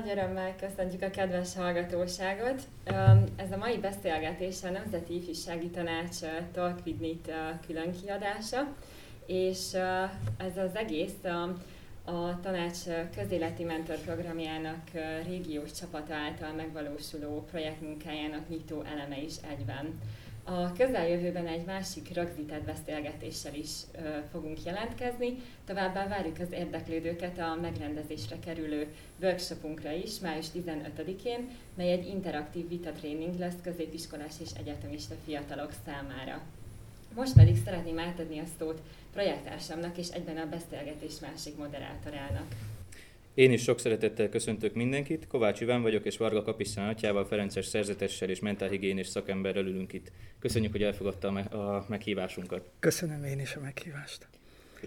Nagy örömmel köszöntjük a kedves hallgatóságot. Ez a mai beszélgetés a Nemzeti Ifjúsági Tanács Talk külön kiadása, és ez az egész a, tanács közéleti mentor programjának régiós csapata által megvalósuló projektmunkájának nyitó eleme is egyben. A közeljövőben egy másik rögzített beszélgetéssel is ö, fogunk jelentkezni, továbbá várjuk az érdeklődőket a megrendezésre kerülő workshopunkra is, május 15-én, mely egy interaktív vitatréning lesz középiskolás és egyetemista fiatalok számára. Most pedig szeretném átadni a szót projektársamnak és egyben a beszélgetés másik moderátorának. Én is sok szeretettel köszöntök mindenkit. Kovács Iván vagyok, és Varga Kapisztán atyával, Ferences szerzetessel és mentálhigiénés szakemberrel ülünk itt. Köszönjük, hogy elfogadta a meghívásunkat. Köszönöm én is a meghívást.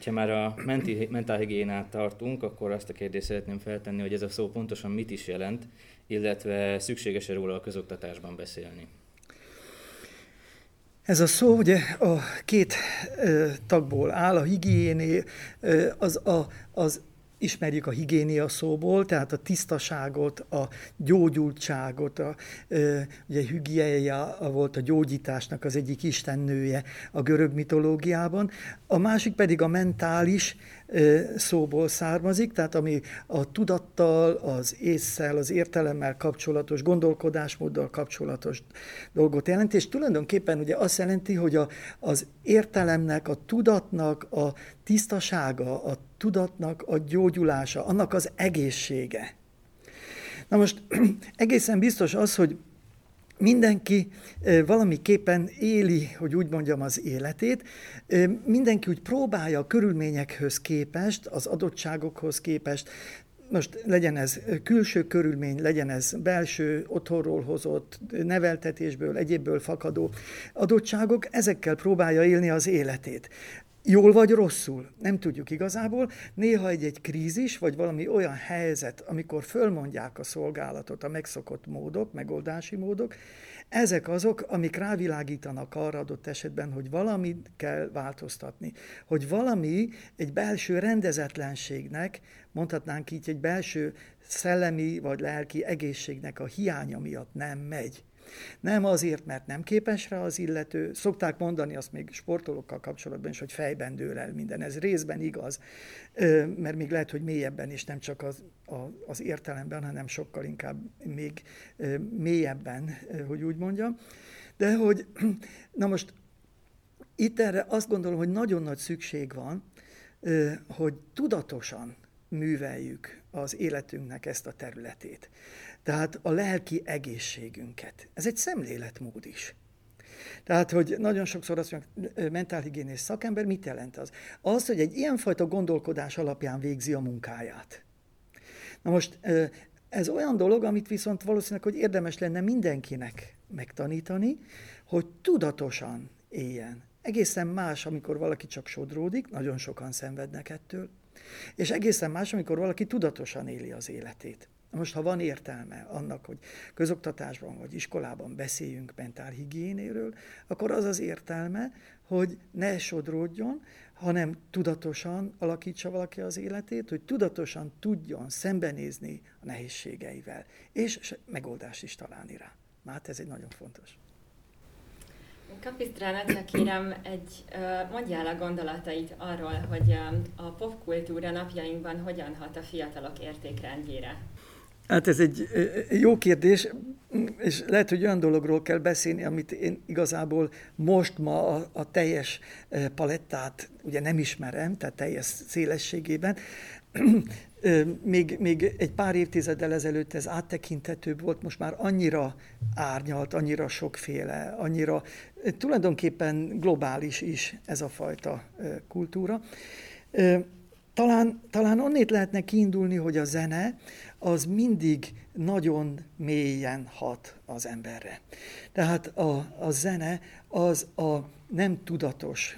Ha már a menti, mentálhigiénát tartunk, akkor azt a kérdést szeretném feltenni, hogy ez a szó pontosan mit is jelent, illetve szükséges-e róla a közoktatásban beszélni. Ez a szó ugye a két ö, tagból áll, a higiéné, ö, az, a, az ismerjük a higiénia szóból, tehát a tisztaságot, a gyógyultságot, a, ugye hügiéja volt a gyógyításnak az egyik istennője a görög mitológiában, a másik pedig a mentális szóból származik, tehát ami a tudattal, az észszel, az értelemmel kapcsolatos, gondolkodásmóddal kapcsolatos dolgot jelenti, és tulajdonképpen ugye azt jelenti, hogy a, az értelemnek, a tudatnak a tisztasága, a tudatnak a gyógyulása, annak az egészsége. Na most egészen biztos az, hogy mindenki valamiképpen éli, hogy úgy mondjam, az életét, mindenki úgy próbálja a körülményekhez képest, az adottságokhoz képest, most legyen ez külső körülmény, legyen ez belső, otthonról hozott, neveltetésből, egyébből fakadó adottságok, ezekkel próbálja élni az életét. Jól vagy rosszul, nem tudjuk igazából. Néha egy-egy krízis, vagy valami olyan helyzet, amikor fölmondják a szolgálatot, a megszokott módok, megoldási módok, ezek azok, amik rávilágítanak arra adott esetben, hogy valamit kell változtatni, hogy valami egy belső rendezetlenségnek, mondhatnánk így egy belső szellemi vagy lelki egészségnek a hiánya miatt nem megy. Nem azért, mert nem képes rá az illető. Szokták mondani azt még sportolókkal kapcsolatban is, hogy fejben dől el minden. Ez részben igaz, mert még lehet, hogy mélyebben is, nem csak az, az értelemben, hanem sokkal inkább még mélyebben, hogy úgy mondjam. De hogy, na most itt erre azt gondolom, hogy nagyon nagy szükség van, hogy tudatosan műveljük az életünknek ezt a területét. Tehát a lelki egészségünket. Ez egy szemléletmód is. Tehát, hogy nagyon sokszor azt mondjuk, mentálhigiénés szakember, mit jelent az? Az, hogy egy ilyenfajta gondolkodás alapján végzi a munkáját. Na most ez olyan dolog, amit viszont valószínűleg, hogy érdemes lenne mindenkinek megtanítani, hogy tudatosan éljen. Egészen más, amikor valaki csak sodródik, nagyon sokan szenvednek ettől, és egészen más, amikor valaki tudatosan éli az életét. Most, ha van értelme annak, hogy közoktatásban vagy iskolában beszéljünk mentálhigiénéről, akkor az az értelme, hogy ne sodródjon, hanem tudatosan alakítsa valaki az életét, hogy tudatosan tudjon szembenézni a nehézségeivel, és megoldást is találni rá. Hát ez egy nagyon fontos. Kapisztránatnak kérem, egy, mondjál a gondolatait arról, hogy a popkultúra napjainkban hogyan hat a fiatalok értékrendjére. Hát ez egy jó kérdés, és lehet, hogy olyan dologról kell beszélni, amit én igazából most ma a, a teljes palettát ugye nem ismerem, tehát teljes szélességében. Még, még egy pár évtizeddel ezelőtt ez áttekinthetőbb volt, most már annyira árnyalt, annyira sokféle, annyira tulajdonképpen globális is ez a fajta kultúra. Talán, talán onnét lehetne kiindulni, hogy a zene az mindig nagyon mélyen hat az emberre. Tehát a, a zene az a nem tudatos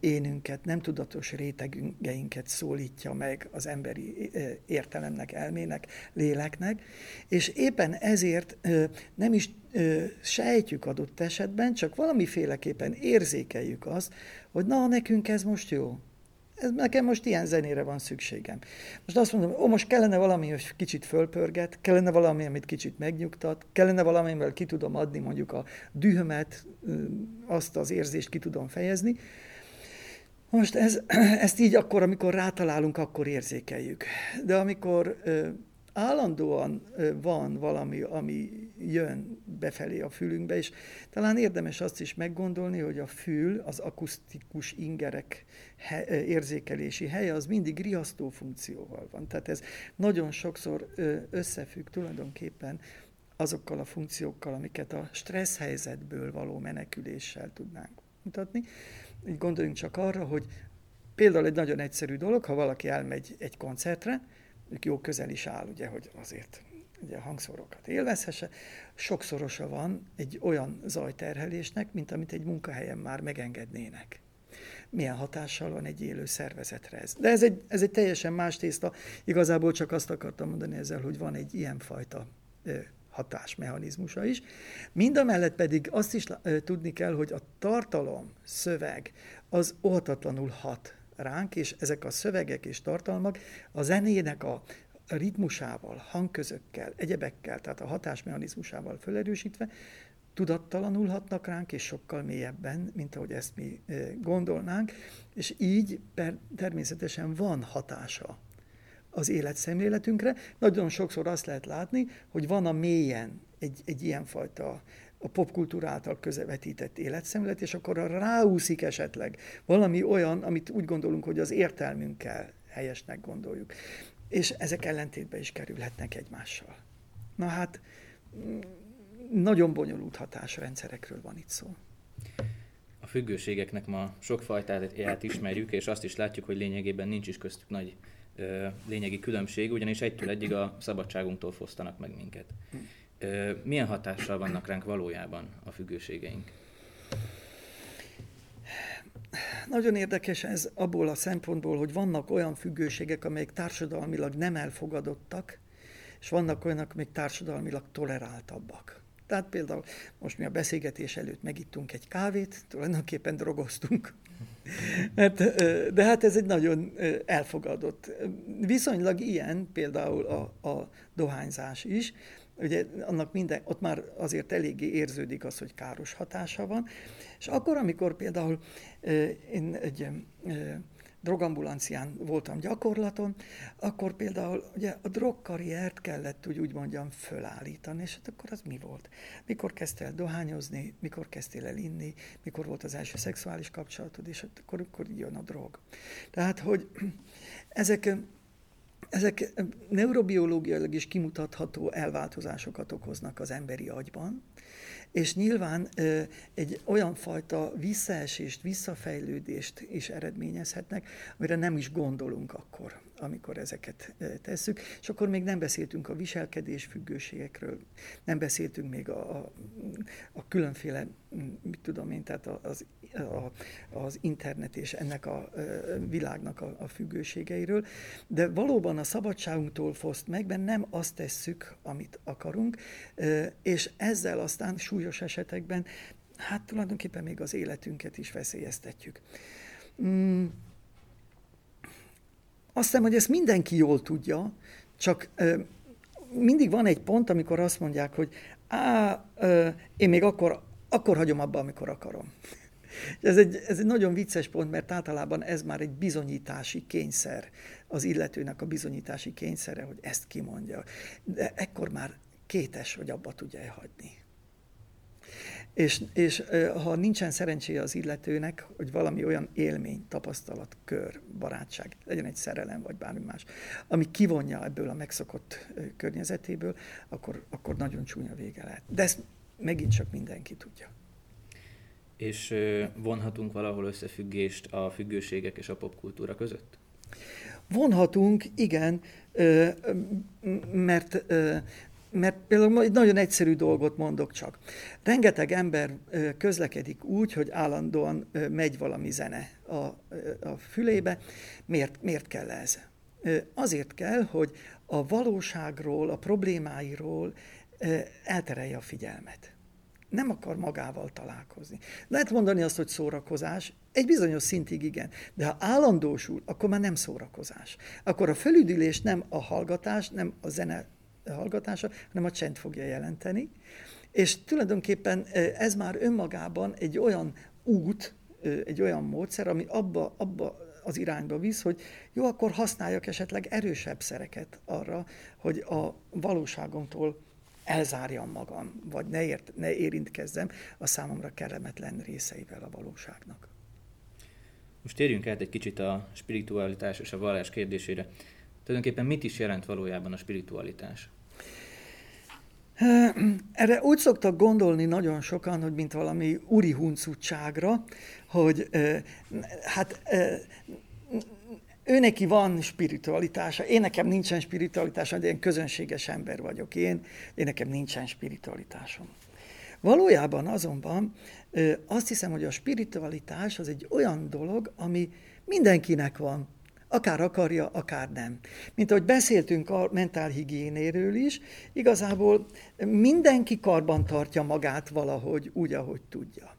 énünket, nem tudatos rétegeinket szólítja meg az emberi értelemnek, elmének, léleknek, és éppen ezért nem is sejtjük adott esetben, csak valamiféleképpen érzékeljük azt, hogy na, nekünk ez most jó, ez nekem most ilyen zenére van szükségem. Most azt mondom, ó, most kellene valami, hogy kicsit fölpörget, kellene valami, amit kicsit megnyugtat, kellene valami, amivel ki tudom adni mondjuk a dühömet, azt az érzést ki tudom fejezni. Most ez, ezt így akkor, amikor rátalálunk, akkor érzékeljük. De amikor állandóan van valami, ami jön befelé a fülünkbe, és talán érdemes azt is meggondolni, hogy a fül, az akusztikus ingerek érzékelési helye, az mindig riasztó funkcióval van. Tehát ez nagyon sokszor összefügg tulajdonképpen azokkal a funkciókkal, amiket a stressz helyzetből való meneküléssel tudnánk mutatni. Így gondoljunk csak arra, hogy például egy nagyon egyszerű dolog, ha valaki elmegy egy koncertre, jó közel is áll, ugye, hogy azért ugye a hangszorokat élvezhesse, sokszorosa van egy olyan zajterhelésnek, mint amit egy munkahelyen már megengednének. Milyen hatással van egy élő szervezetre ez. De ez egy, ez egy teljesen más tészta. Igazából csak azt akartam mondani ezzel, hogy van egy ilyenfajta hatásmechanizmusa is. Mind a mellett pedig azt is tudni kell, hogy a tartalom, szöveg az óhatatlanul hat ránk, és ezek a szövegek és tartalmak a zenének a ritmusával, hangközökkel, egyebekkel, tehát a hatásmechanizmusával felerősítve, tudattalanul hatnak ránk, és sokkal mélyebben, mint ahogy ezt mi gondolnánk, és így per, természetesen van hatása az életszemléletünkre. Nagyon sokszor azt lehet látni, hogy van a mélyen egy, egy ilyenfajta a popkultúra által közvetített életszemlélet, és akkor ráúszik esetleg valami olyan, amit úgy gondolunk, hogy az értelmünkkel helyesnek gondoljuk. És ezek ellentétbe is kerülhetnek egymással. Na hát, mm, nagyon bonyolult hatásrendszerekről van itt szó. A függőségeknek ma sok fajtáját ismerjük, és azt is látjuk, hogy lényegében nincs is köztük nagy ö, lényegi különbség, ugyanis egytől egyig a szabadságunktól fosztanak meg minket milyen hatással vannak ránk valójában a függőségeink? Nagyon érdekes ez abból a szempontból, hogy vannak olyan függőségek, amelyek társadalmilag nem elfogadottak, és vannak olyanok, amelyek társadalmilag toleráltabbak. Tehát például most mi a beszélgetés előtt megittunk egy kávét, tulajdonképpen drogoztunk. Hát, de hát ez egy nagyon elfogadott. Viszonylag ilyen például a, a dohányzás is, ugye annak minden, ott már azért eléggé érződik az, hogy káros hatása van. És akkor, amikor például én egy drogambulancián voltam gyakorlaton, akkor például ugye a drogkarriert kellett úgy, úgy mondjam fölállítani, és hát akkor az mi volt? Mikor kezdtél dohányozni, mikor kezdtél el inni, mikor volt az első szexuális kapcsolatod, és hát akkor, akkor jön a drog. Tehát, hogy ezek ezek neurobiológiailag is kimutatható elváltozásokat okoznak az emberi agyban, és nyilván egy olyan fajta visszaesést, visszafejlődést is eredményezhetnek, amire nem is gondolunk akkor, amikor ezeket tesszük. És akkor még nem beszéltünk a viselkedés függőségekről, nem beszéltünk még a, a, a különféle, mit tudom én, tehát az, a, az internet és ennek a világnak a, a függőségeiről, de valóban a szabadságunktól foszt meg, mert nem azt tesszük, amit akarunk, és ezzel aztán súlyos esetekben, hát tulajdonképpen még az életünket is veszélyeztetjük. Mm. Azt hiszem, hogy ezt mindenki jól tudja, csak mindig van egy pont, amikor azt mondják, hogy á, én még akkor, akkor hagyom abba, amikor akarom. Ez egy, ez egy nagyon vicces pont, mert általában ez már egy bizonyítási kényszer, az illetőnek a bizonyítási kényszere, hogy ezt kimondja. De ekkor már kétes, hogy abba tudja hagyni. És, és ha nincsen szerencséje az illetőnek, hogy valami olyan élmény, tapasztalat, kör, barátság, legyen egy szerelem vagy bármi más, ami kivonja ebből a megszokott környezetéből, akkor, akkor nagyon csúnya vége lehet. De ezt megint csak mindenki tudja. És vonhatunk valahol összefüggést a függőségek és a popkultúra között? Vonhatunk, igen, mert mert például egy nagyon egyszerű dolgot mondok csak. Rengeteg ember közlekedik úgy, hogy állandóan megy valami zene a, a fülébe. Miért, miért kell ez? Azért kell, hogy a valóságról, a problémáiról elterelje a figyelmet Nem akar magával találkozni. Lehet mondani azt, hogy szórakozás, egy bizonyos szintig igen, de ha állandósul, akkor már nem szórakozás. Akkor a fölüdülés nem a hallgatás, nem a zene hallgatása, hanem a csend fogja jelenteni. És tulajdonképpen ez már önmagában egy olyan út, egy olyan módszer, ami abba, abba az irányba visz, hogy jó, akkor használjak esetleg erősebb szereket arra, hogy a valóságomtól elzárjam magam, vagy ne, ért, ne érintkezzem a számomra kellemetlen részeivel a valóságnak. Most térjünk át egy kicsit a spiritualitás és a vallás kérdésére. Tulajdonképpen mit is jelent valójában a spiritualitás? Erre úgy szoktak gondolni nagyon sokan, hogy mint valami uri huncutságra, hogy hát ő van spiritualitása, én nekem nincsen spiritualitása, de én közönséges ember vagyok én, én nekem nincsen spiritualitásom. Valójában azonban azt hiszem, hogy a spiritualitás az egy olyan dolog, ami mindenkinek van, akár akarja, akár nem. Mint ahogy beszéltünk a mentálhigiénéről is, igazából mindenki karban tartja magát valahogy úgy, ahogy tudja.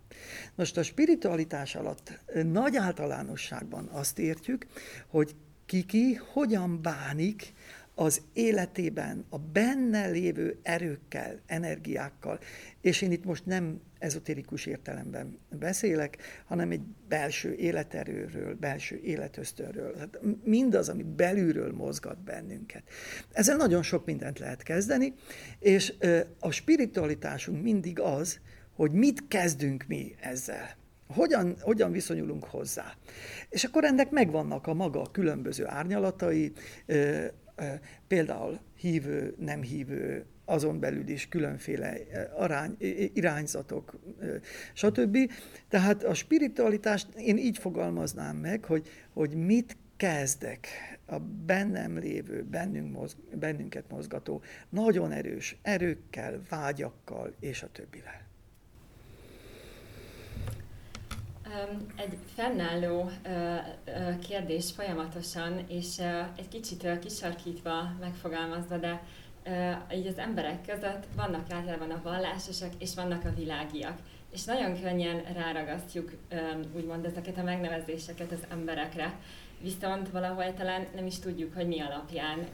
Most a spiritualitás alatt nagy általánosságban azt értjük, hogy kiki hogyan bánik az életében a benne lévő erőkkel, energiákkal, és én itt most nem ezotérikus értelemben beszélek, hanem egy belső életerőről, belső életösztönről. Hát mindaz, ami belülről mozgat bennünket. Ezzel nagyon sok mindent lehet kezdeni, és a spiritualitásunk mindig az, hogy mit kezdünk mi ezzel. Hogyan, hogyan viszonyulunk hozzá. És akkor ennek megvannak a maga különböző árnyalatai, például hívő, nem hívő, azon belül is különféle arány, irányzatok, stb. Tehát a spiritualitást én így fogalmaznám meg, hogy, hogy mit kezdek a bennem lévő, bennünk mozg, bennünket mozgató, nagyon erős erőkkel, vágyakkal és a többivel. Egy fennálló kérdés folyamatosan, és egy kicsit kisarkítva megfogalmazva, de így az emberek között vannak általában a vallásosak, és vannak a világiak. És nagyon könnyen ráragasztjuk úgymond ezeket a megnevezéseket az emberekre, viszont valahol talán nem is tudjuk, hogy mi alapján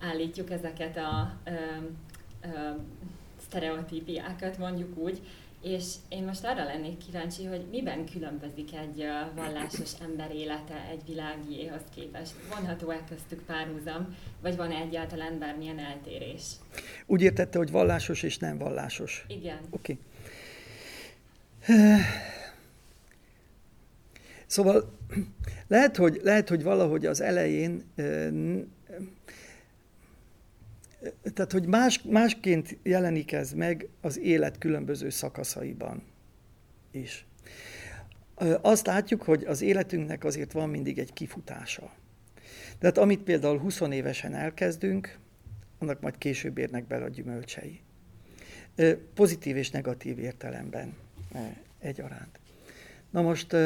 állítjuk ezeket a sztereotípiákat, mondjuk úgy, és én most arra lennék kíváncsi, hogy miben különbözik egy vallásos ember élete egy világiéhoz képest. Vonható-e köztük párhuzam, vagy van -e egyáltalán bármilyen eltérés? Úgy értette, hogy vallásos és nem vallásos. Igen. Oké. Okay. Szóval lehet hogy, lehet, hogy valahogy az elején tehát, hogy más, másként jelenik ez meg az élet különböző szakaszaiban is. Azt látjuk, hogy az életünknek azért van mindig egy kifutása. Tehát amit például 20 évesen elkezdünk, annak majd később érnek bele a gyümölcsei. Pozitív és negatív értelemben egyaránt. Na most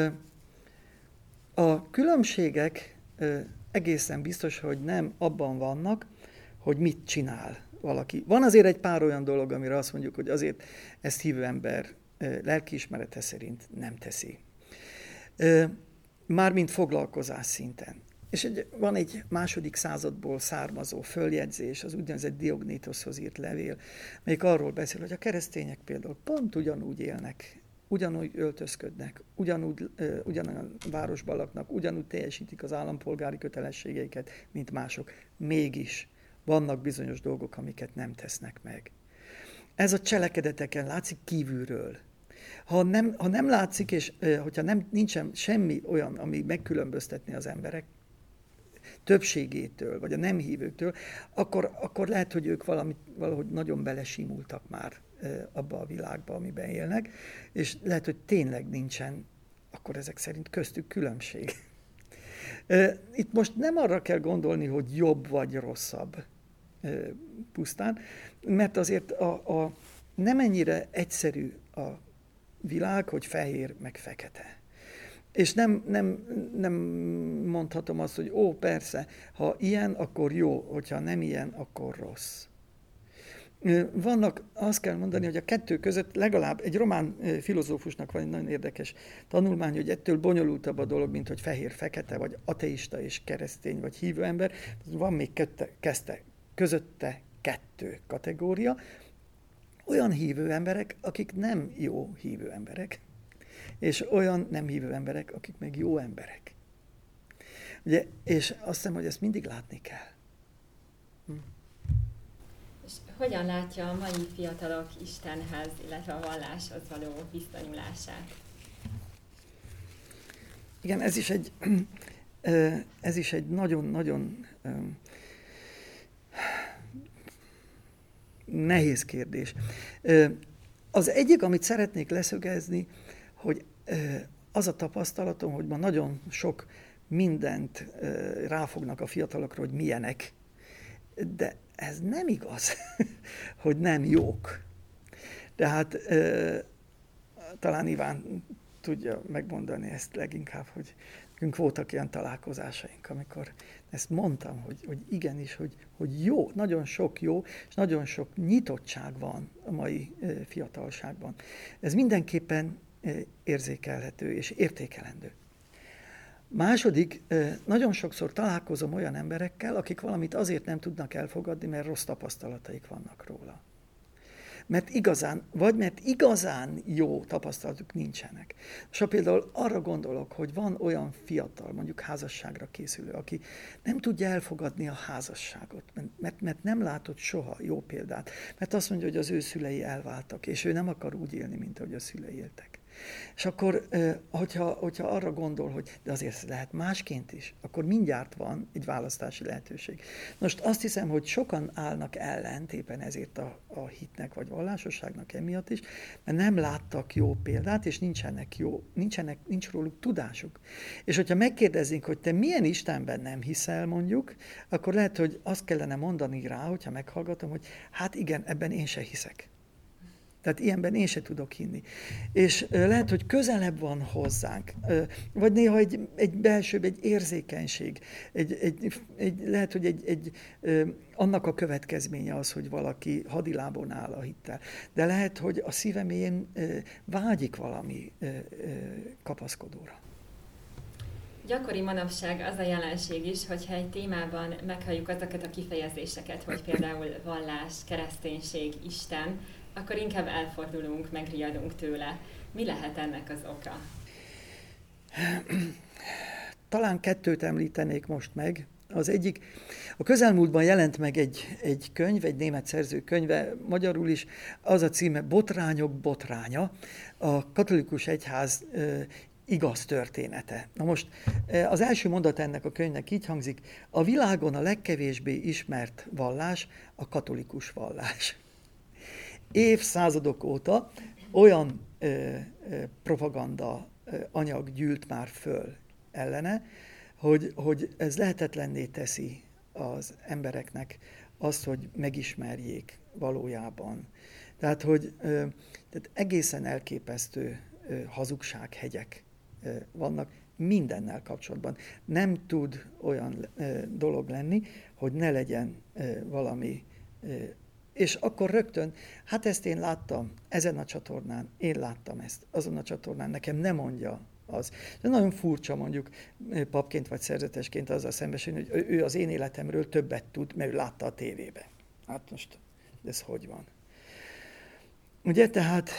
a különbségek egészen biztos, hogy nem abban vannak, hogy mit csinál valaki. Van azért egy pár olyan dolog, amire azt mondjuk, hogy azért ezt hívő ember lelkiismerete szerint nem teszi. Mármint foglalkozás szinten. És egy, van egy második századból származó följegyzés, az úgynevezett Diognitoshoz írt levél, melyik arról beszél, hogy a keresztények például pont ugyanúgy élnek, ugyanúgy öltözködnek, ugyanúgy, ugyanolyan városban laknak, ugyanúgy teljesítik az állampolgári kötelességeiket, mint mások. Mégis vannak bizonyos dolgok, amiket nem tesznek meg. Ez a cselekedeteken látszik kívülről. Ha nem, ha nem látszik, és hogyha nem, nincsen semmi olyan, ami megkülönböztetni az emberek többségétől, vagy a nem hívőktől, akkor, akkor lehet, hogy ők valamit, valahogy nagyon belesimultak már abba a világba, amiben élnek, és lehet, hogy tényleg nincsen akkor ezek szerint köztük különbség. Itt most nem arra kell gondolni, hogy jobb vagy rosszabb pusztán, mert azért a, a nem ennyire egyszerű a világ, hogy fehér meg fekete. És nem, nem, nem mondhatom azt, hogy ó, persze, ha ilyen, akkor jó, hogyha nem ilyen, akkor rossz. Vannak, azt kell mondani, hogy a kettő között legalább egy román filozófusnak van egy nagyon érdekes tanulmány, hogy ettől bonyolultabb a dolog, mint hogy fehér-fekete, vagy ateista és keresztény, vagy hívő ember. Van még kette, kezdte, közötte kettő kategória. Olyan hívő emberek, akik nem jó hívő emberek, és olyan nem hívő emberek, akik meg jó emberek. Ugye, és azt hiszem, hogy ezt mindig látni kell. Hm. Hogyan látja a mai fiatalok Istenhez, illetve a valláshoz való viszonyulását? Igen, ez is egy, ez is egy nagyon-nagyon nehéz kérdés. Az egyik, amit szeretnék leszögezni, hogy az a tapasztalatom, hogy ma nagyon sok mindent ráfognak a fiatalokra, hogy milyenek, de ez nem igaz, hogy nem jók. Tehát talán Iván tudja megmondani ezt leginkább, hogy nekünk voltak ilyen találkozásaink, amikor ezt mondtam, hogy, hogy igenis, hogy, hogy jó, nagyon sok jó, és nagyon sok nyitottság van a mai fiatalságban. Ez mindenképpen érzékelhető és értékelendő. Második, nagyon sokszor találkozom olyan emberekkel, akik valamit azért nem tudnak elfogadni, mert rossz tapasztalataik vannak róla mert igazán, vagy mert igazán jó tapasztalatuk nincsenek. És például arra gondolok, hogy van olyan fiatal, mondjuk házasságra készülő, aki nem tudja elfogadni a házasságot, mert, mert nem látott soha jó példát, mert azt mondja, hogy az ő szülei elváltak, és ő nem akar úgy élni, mint ahogy a szülei éltek. És akkor, hogyha, hogyha arra gondol, hogy de azért lehet másként is, akkor mindjárt van egy választási lehetőség. Most azt hiszem, hogy sokan állnak ellent éppen ezért a, a hitnek vagy vallásosságnak emiatt is, mert nem láttak jó példát, és nincsenek jó, nincsenek, nincs róluk tudásuk. És hogyha megkérdezünk, hogy te milyen Istenben nem hiszel mondjuk, akkor lehet, hogy azt kellene mondani rá, hogyha meghallgatom, hogy hát igen, ebben én se hiszek. Tehát ilyenben én se tudok hinni. És lehet, hogy közelebb van hozzánk, vagy néha egy, egy belsőbb, egy érzékenység, egy, egy, egy, lehet, hogy egy, egy, annak a következménye az, hogy valaki hadilábon áll a hittel. De lehet, hogy a szívemén vágyik valami kapaszkodóra. Gyakori manapság az a jelenség is, hogyha egy témában meghalljuk azokat a kifejezéseket, hogy például vallás, kereszténység, Isten, akkor inkább elfordulunk, megriadunk tőle. Mi lehet ennek az oka? Talán kettőt említenék most meg. Az egyik, a közelmúltban jelent meg egy, egy könyv, egy német szerző könyve, magyarul is, az a címe Botrányok botránya, a katolikus egyház igaz története. Na most az első mondat ennek a könyvnek így hangzik, a világon a legkevésbé ismert vallás a katolikus vallás évszázadok óta olyan ö, ö, propaganda ö, anyag gyűlt már föl ellene, hogy, hogy ez lehetetlenné teszi az embereknek azt, hogy megismerjék valójában. Tehát, hogy ö, tehát egészen elképesztő ö, hazugsághegyek ö, vannak mindennel kapcsolatban. Nem tud olyan ö, dolog lenni, hogy ne legyen ö, valami ö, és akkor rögtön, hát ezt én láttam ezen a csatornán, én láttam ezt azon a csatornán, nekem nem mondja az. De nagyon furcsa mondjuk papként vagy szerzetesként azzal szembesülni, hogy ő az én életemről többet tud, mert ő látta a tévébe. Hát most ez hogy van? Ugye, tehát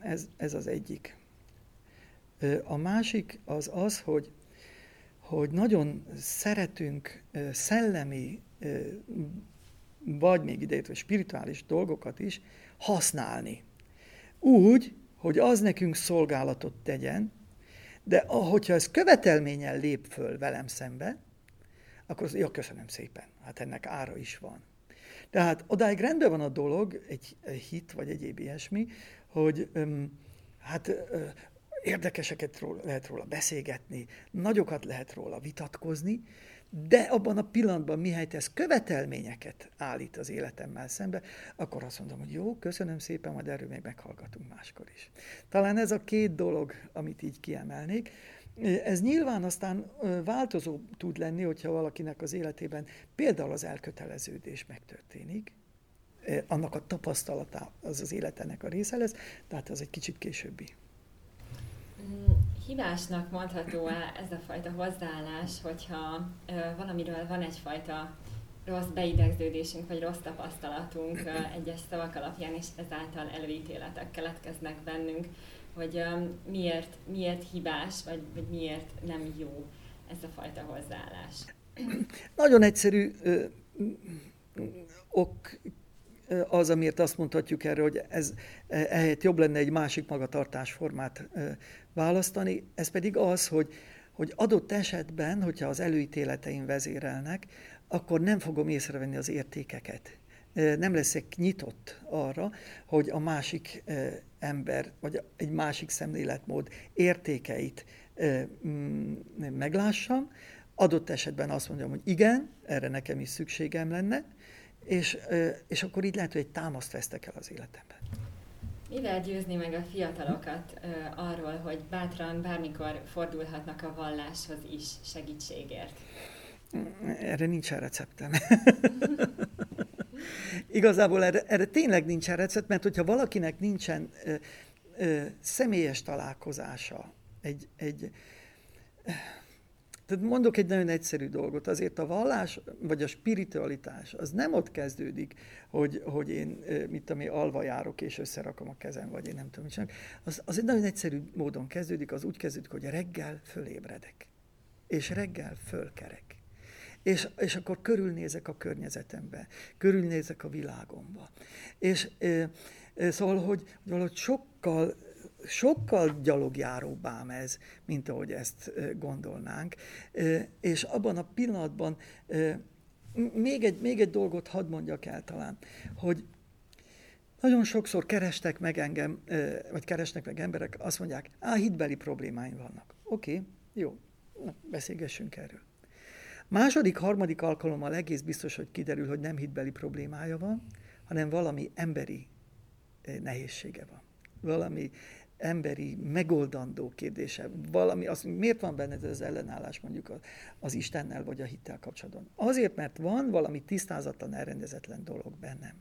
ez, ez az egyik. A másik az az, hogy, hogy nagyon szeretünk szellemi vagy még idejét, vagy spirituális dolgokat is használni. Úgy, hogy az nekünk szolgálatot tegyen, de ahogyha ez követelménnyel lép föl velem szembe, akkor az, ja, köszönöm szépen, hát ennek ára is van. Tehát odáig rendben van a dolog, egy, egy hit vagy egyéb ilyesmi, hogy öm, hát ö, érdekeseket róla, lehet róla beszélgetni, nagyokat lehet róla vitatkozni, de abban a pillanatban, mihelyt ez követelményeket állít az életemmel szembe, akkor azt mondom, hogy jó, köszönöm szépen, majd erről még meghallgatunk máskor is. Talán ez a két dolog, amit így kiemelnék. Ez nyilván aztán változó tud lenni, hogyha valakinek az életében például az elköteleződés megtörténik, annak a tapasztalata az az életenek a része lesz, tehát az egy kicsit későbbi. Mm, hibásnak mondható-e ez a fajta hozzáállás, hogyha valamiről van egyfajta rossz beidegződésünk, vagy rossz tapasztalatunk egyes szavak alapján, és ezáltal előítéletek keletkeznek bennünk, hogy miért, miért hibás, vagy, vagy miért nem jó ez a fajta hozzáállás. Nagyon egyszerű ö, ok az, amiért azt mondhatjuk erre, hogy ez ehhez jobb lenne egy másik magatartásformát választani, ez pedig az, hogy, hogy adott esetben, hogyha az előítéleteim vezérelnek, akkor nem fogom észrevenni az értékeket. Nem leszek nyitott arra, hogy a másik ember, vagy egy másik szemléletmód értékeit mm, meglássam. Adott esetben azt mondjam, hogy igen, erre nekem is szükségem lenne, és, és akkor így lehet, hogy egy támaszt vesztek el az életemben. Mivel győzni meg a fiatalokat arról, hogy bátran bármikor fordulhatnak a valláshoz is segítségért? Erre nincsen receptem. Igazából erre, erre tényleg nincsen recept, mert hogyha valakinek nincsen ö, ö, személyes találkozása, egy, egy tehát mondok egy nagyon egyszerű dolgot, azért a vallás, vagy a spiritualitás, az nem ott kezdődik, hogy, hogy én, mit tudom én, alva és összerakom a kezem, vagy én nem tudom, mit Az, az egy nagyon egyszerű módon kezdődik, az úgy kezdődik, hogy reggel fölébredek, és reggel fölkerek. És, és akkor körülnézek a környezetembe, körülnézek a világomba. És e, e, szóval, hogy valahogy sokkal sokkal gyalogjáróbb ám ez, mint ahogy ezt gondolnánk. És abban a pillanatban még egy, még egy dolgot hadd mondjak el talán, hogy nagyon sokszor kerestek meg engem, vagy keresnek meg emberek, azt mondják, á, hitbeli problémáim vannak. Oké, jó, na, beszélgessünk erről. Második, harmadik alkalommal egész biztos, hogy kiderül, hogy nem hitbeli problémája van, hanem valami emberi nehézsége van. Valami emberi, megoldandó kérdése, valami, az, miért van benned ez az ellenállás mondjuk az Istennel vagy a hittel kapcsolatban? Azért, mert van valami tisztázatlan, elrendezetlen dolog bennem.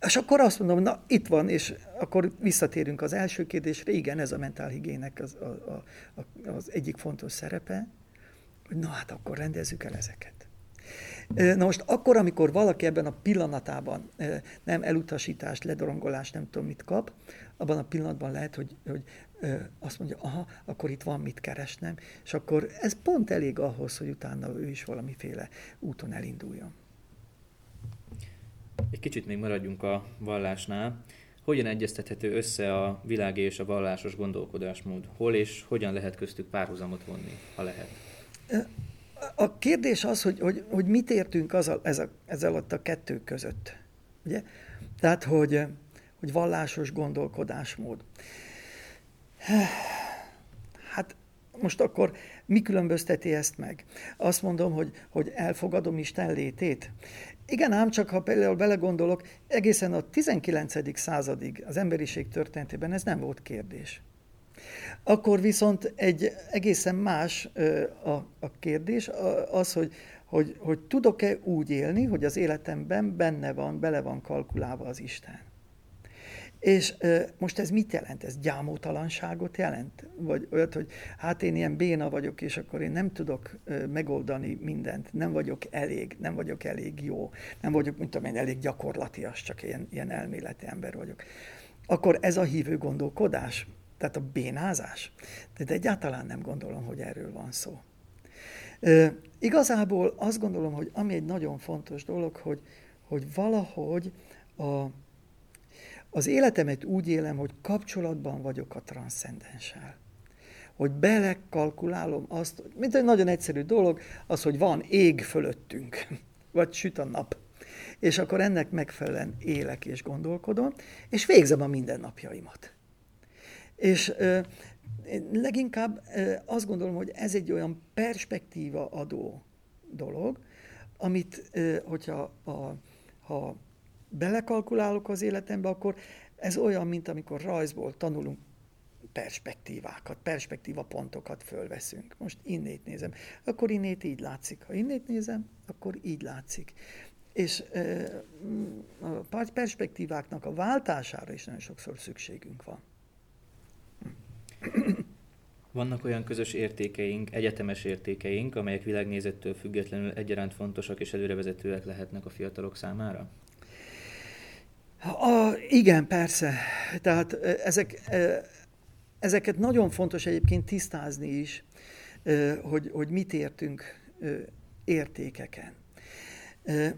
És akkor azt mondom, na itt van, és akkor visszatérünk az első kérdésre, igen, ez a mentálhigiének az, a, a, az egyik fontos szerepe, hogy na hát akkor rendezzük el ezeket. Na most akkor, amikor valaki ebben a pillanatában nem elutasítást, ledorongolást, nem tudom mit kap, abban a pillanatban lehet, hogy, hogy azt mondja, aha, akkor itt van mit keresnem, és akkor ez pont elég ahhoz, hogy utána ő is valamiféle úton elinduljon. Egy kicsit még maradjunk a vallásnál. Hogyan egyeztethető össze a világi és a vallásos gondolkodásmód? Hol és hogyan lehet köztük párhuzamot vonni, ha lehet? A kérdés az, hogy, hogy, hogy mit értünk az a, ez, a, ez alatt a kettő között. Ugye? Tehát, hogy, hogy vallásos gondolkodásmód. Hát most akkor mi különbözteti ezt meg? Azt mondom, hogy, hogy elfogadom Isten létét. Igen, ám csak ha például belegondolok, egészen a 19. századig az emberiség történetében ez nem volt kérdés. Akkor viszont egy egészen más a, a kérdés, az, hogy, hogy, hogy tudok-e úgy élni, hogy az életemben benne van, bele van kalkulálva az Isten. És most ez mit jelent? Ez gyámótalanságot jelent? Vagy olyat, hogy hát én ilyen béna vagyok, és akkor én nem tudok megoldani mindent, nem vagyok elég, nem vagyok elég jó, nem vagyok, mint tudom én, elég gyakorlatias, csak ilyen, ilyen elméleti ember vagyok. Akkor ez a hívő gondolkodás? Tehát a bénázás. De egyáltalán nem gondolom, hogy erről van szó. E, igazából azt gondolom, hogy ami egy nagyon fontos dolog, hogy, hogy valahogy a, az életemet úgy élem, hogy kapcsolatban vagyok a transzcendenssel. Hogy belekalkulálom azt, mint egy nagyon egyszerű dolog, az, hogy van ég fölöttünk, vagy süt a nap. És akkor ennek megfelelően élek és gondolkodom, és végzem a mindennapjaimat. És én leginkább azt gondolom, hogy ez egy olyan perspektíva adó dolog, amit, hogyha a, ha belekalkulálok az életembe, akkor ez olyan, mint amikor rajzból tanulunk perspektívákat, perspektíva pontokat fölveszünk. Most innét nézem, akkor innét így látszik. Ha innét nézem, akkor így látszik. és a perspektíváknak a váltására is nagyon sokszor szükségünk van. Vannak olyan közös értékeink, egyetemes értékeink, amelyek világnézettől függetlenül egyaránt fontosak és előrevezetőek lehetnek a fiatalok számára? A, igen, persze. Tehát ezek, ezeket nagyon fontos egyébként tisztázni is, hogy, hogy mit értünk értékeken.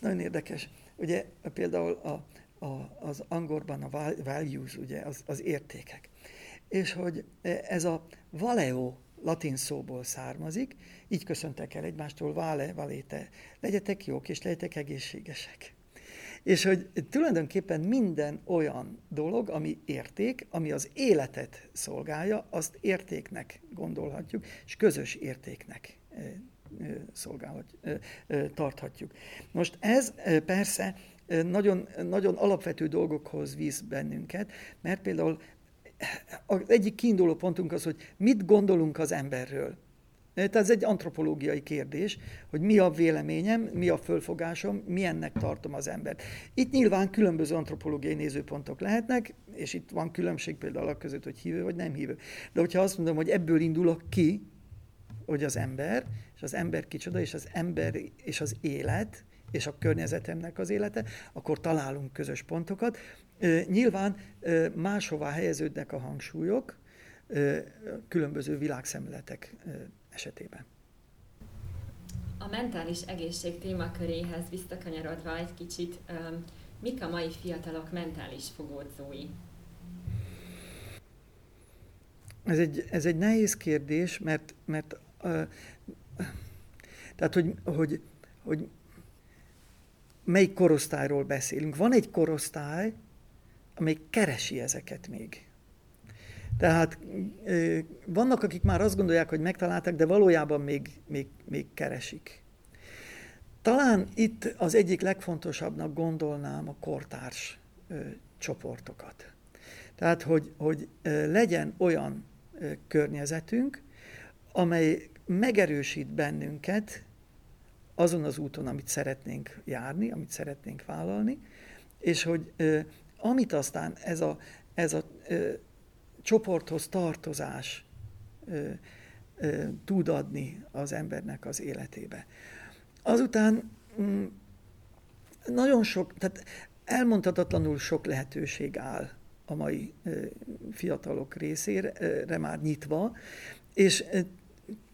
Nagyon érdekes. Ugye például a, a, az angolban a values, ugye, az, az értékek. És hogy ez a valeo latin szóból származik, így köszöntek el egymástól, vale, valéte, legyetek jók és legyetek egészségesek. És hogy tulajdonképpen minden olyan dolog, ami érték, ami az életet szolgálja, azt értéknek gondolhatjuk, és közös értéknek szolgálhat, tarthatjuk. Most ez persze nagyon, nagyon alapvető dolgokhoz visz bennünket, mert például az egyik kiinduló pontunk az, hogy mit gondolunk az emberről. Tehát ez egy antropológiai kérdés, hogy mi a véleményem, mi a fölfogásom, milyennek tartom az embert. Itt nyilván különböző antropológiai nézőpontok lehetnek, és itt van különbség például a között, hogy hívő vagy nem hívő. De hogyha azt mondom, hogy ebből indulok ki, hogy az ember, és az ember kicsoda, és az ember és az élet, és a környezetemnek az élete, akkor találunk közös pontokat. Nyilván máshová helyeződnek a hangsúlyok, különböző világszemletek esetében. A mentális egészség témaköréhez visszakanyarodva egy kicsit, mik a mai fiatalok mentális fogódzói? Ez egy, ez egy nehéz kérdés, mert, mert uh, tehát, hogy, hogy, hogy melyik korosztályról beszélünk. Van egy korosztály, amely keresi ezeket még. Tehát vannak, akik már azt gondolják, hogy megtalálták, de valójában még, még, még keresik. Talán itt az egyik legfontosabbnak gondolnám a kortárs csoportokat. Tehát, hogy, hogy legyen olyan környezetünk, amely megerősít bennünket azon az úton, amit szeretnénk járni, amit szeretnénk vállalni, és hogy amit aztán ez a, ez a ö, csoporthoz tartozás ö, ö, tud adni az embernek az életébe. Azután mm, nagyon sok, tehát elmondhatatlanul sok lehetőség áll a mai ö, fiatalok részére már nyitva, és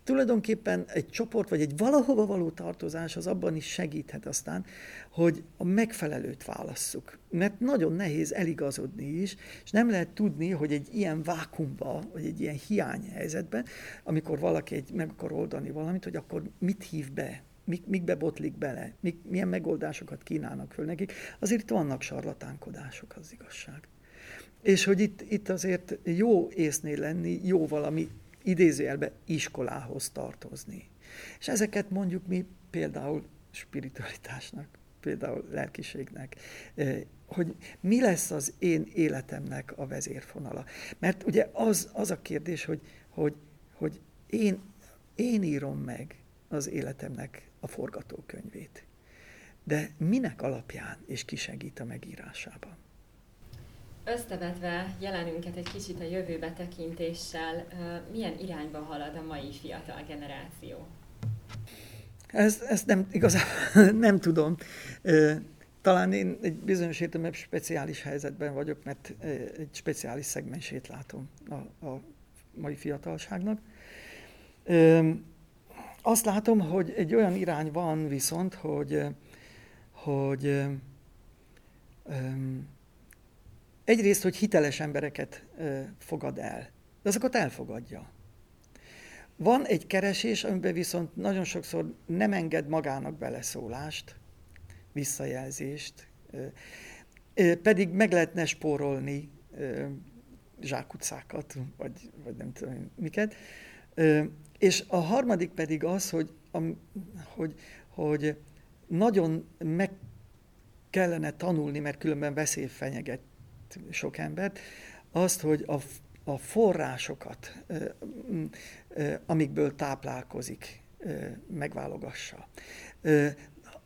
tulajdonképpen egy csoport, vagy egy valahova való tartozás az abban is segíthet aztán, hogy a megfelelőt válasszuk. Mert nagyon nehéz eligazodni is, és nem lehet tudni, hogy egy ilyen vákumba, vagy egy ilyen hiányhelyzetben, amikor valaki egy, meg akar oldani valamit, hogy akkor mit hív be, mik, mikbe botlik bele, mik, milyen megoldásokat kínálnak föl nekik, azért itt vannak sarlatánkodások, az igazság. És hogy itt, itt azért jó észnél lenni, jó valami idézőjelbe iskolához tartozni. És ezeket mondjuk mi például spiritualitásnak, például lelkiségnek, hogy mi lesz az én életemnek a vezérfonala. Mert ugye az, az a kérdés, hogy, hogy, hogy én, én írom meg az életemnek a forgatókönyvét. De minek alapján és ki segít a megírásában? Összevetve jelenünket egy kicsit a jövőbe tekintéssel, milyen irányba halad a mai fiatal generáció? Ezt, ezt nem igazán nem tudom. Talán én egy bizonyos értelemben speciális helyzetben vagyok, mert egy speciális szegmensét látom a, a mai fiatalságnak. Azt látom, hogy egy olyan irány van viszont, hogy, hogy egyrészt, hogy hiteles embereket fogad el, de azokat elfogadja. Van egy keresés, amiben viszont nagyon sokszor nem enged magának beleszólást, visszajelzést, pedig meg lehetne spórolni zsákutcákat, vagy, vagy nem tudom miket. És a harmadik pedig az, hogy, hogy, hogy nagyon meg kellene tanulni, mert különben veszély fenyeget sok embert, azt, hogy a, a forrásokat, amikből táplálkozik, megválogassa.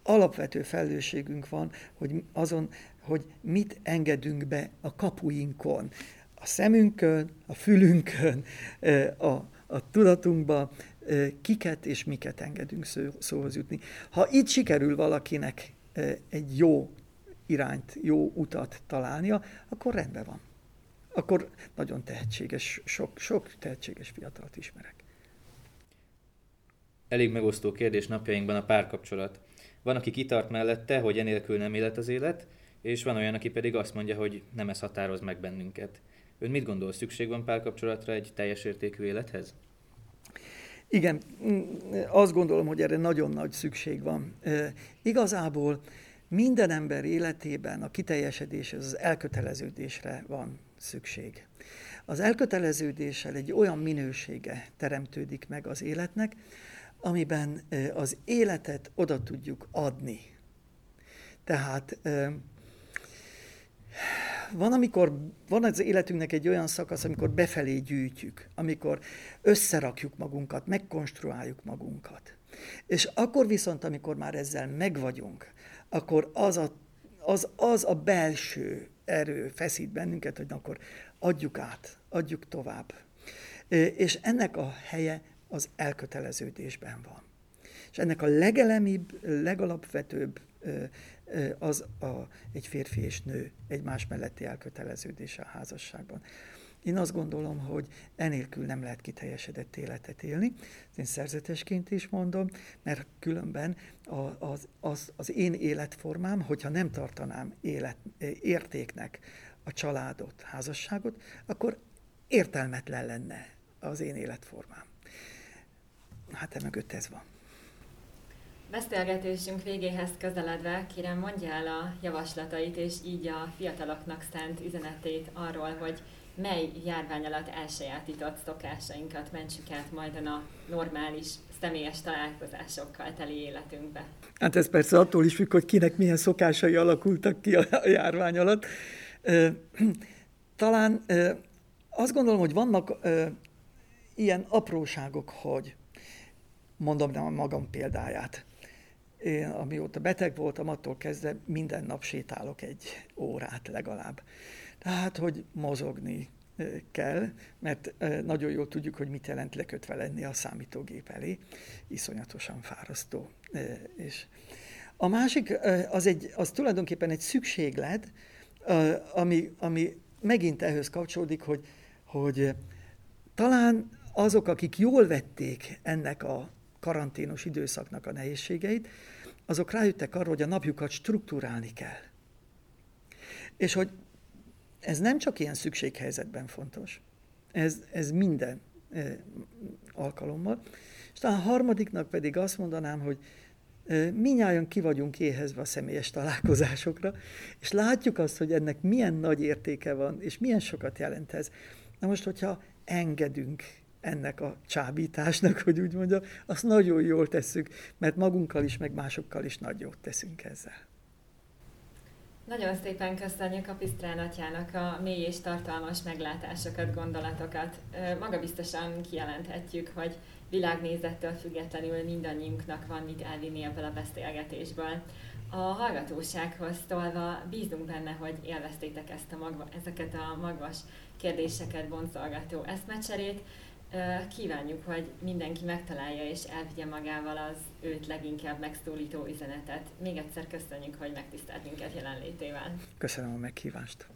alapvető felelősségünk van, hogy azon, hogy mit engedünk be a kapuinkon, a szemünkön, a fülünkön, a, a tudatunkba, kiket és miket engedünk szó, szóhoz jutni. Ha itt sikerül valakinek egy jó irányt, jó utat találnia, akkor rendben van. Akkor nagyon tehetséges, sok, sok tehetséges fiatalat ismerek. Elég megosztó kérdés napjainkban a párkapcsolat. Van, aki kitart mellette, hogy enélkül nem élet az élet, és van olyan, aki pedig azt mondja, hogy nem ez határoz meg bennünket. Ön mit gondol, szükség van párkapcsolatra egy teljes értékű élethez? Igen, mm, azt gondolom, hogy erre nagyon nagy szükség van. Igazából minden ember életében a kiteljesedéshez, az elköteleződésre van szükség. Az elköteleződéssel egy olyan minősége teremtődik meg az életnek, amiben az életet oda tudjuk adni. Tehát van, amikor van az életünknek egy olyan szakasz, amikor befelé gyűjtjük, amikor összerakjuk magunkat, megkonstruáljuk magunkat. És akkor viszont, amikor már ezzel megvagyunk, akkor az a, az, az a belső erő feszít bennünket, hogy akkor adjuk át, adjuk tovább. És ennek a helye az elköteleződésben van. És ennek a legelemibb, legalapvetőbb az a, egy férfi és nő egymás melletti elköteleződése a házasságban. Én azt gondolom, hogy enélkül nem lehet kiteljesedett életet élni. Én szerzetesként is mondom, mert különben az, az, az én életformám, hogyha nem tartanám élet, értéknek a családot, házasságot, akkor értelmetlen lenne az én életformám. Hát emögött ez van. Beszélgetésünk végéhez közeledve kérem mondja el a javaslatait és így a fiataloknak szánt üzenetét arról, hogy mely járvány alatt elsajátított szokásainkat mentsük át majd a normális személyes találkozásokkal teli életünkbe. Hát ez persze attól is függ, hogy kinek milyen szokásai alakultak ki a járvány alatt. Talán azt gondolom, hogy vannak ilyen apróságok, hogy mondom a magam példáját. Én, amióta beteg voltam, attól kezdve minden nap sétálok egy órát legalább. Tehát, hogy mozogni kell, mert nagyon jól tudjuk, hogy mit jelent lekötve lenni a számítógép elé. Iszonyatosan fárasztó. És a másik, az, egy, az tulajdonképpen egy szükséglet, ami, ami megint ehhez kapcsolódik, hogy, hogy talán azok, akik jól vették ennek a karanténos időszaknak a nehézségeit, azok rájöttek arra, hogy a napjukat struktúrálni kell. És hogy ez nem csak ilyen szükséghelyzetben fontos, ez, ez minden e, alkalommal. És talán a harmadiknak pedig azt mondanám, hogy e, minnyáján ki vagyunk éhezve a személyes találkozásokra, és látjuk azt, hogy ennek milyen nagy értéke van, és milyen sokat jelent ez. Na most, hogyha engedünk ennek a csábításnak, hogy úgy mondja, azt nagyon jól tesszük, mert magunkkal is, meg másokkal is nagy jót teszünk ezzel. Nagyon szépen köszönjük a Pisztrán atyának a mély és tartalmas meglátásokat, gondolatokat. Maga biztosan kijelenthetjük, hogy világnézettől függetlenül mindannyiunknak van mit elvinni ebből a beszélgetésből. A hallgatósághoz tolva bízunk benne, hogy élveztétek ezt a magva, ezeket a magvas kérdéseket boncolgató eszmecserét. Kívánjuk, hogy mindenki megtalálja és elvigye magával az őt leginkább megszólító üzenetet. Még egyszer köszönjük, hogy megtisztelt minket jelenlétével. Köszönöm a meghívást.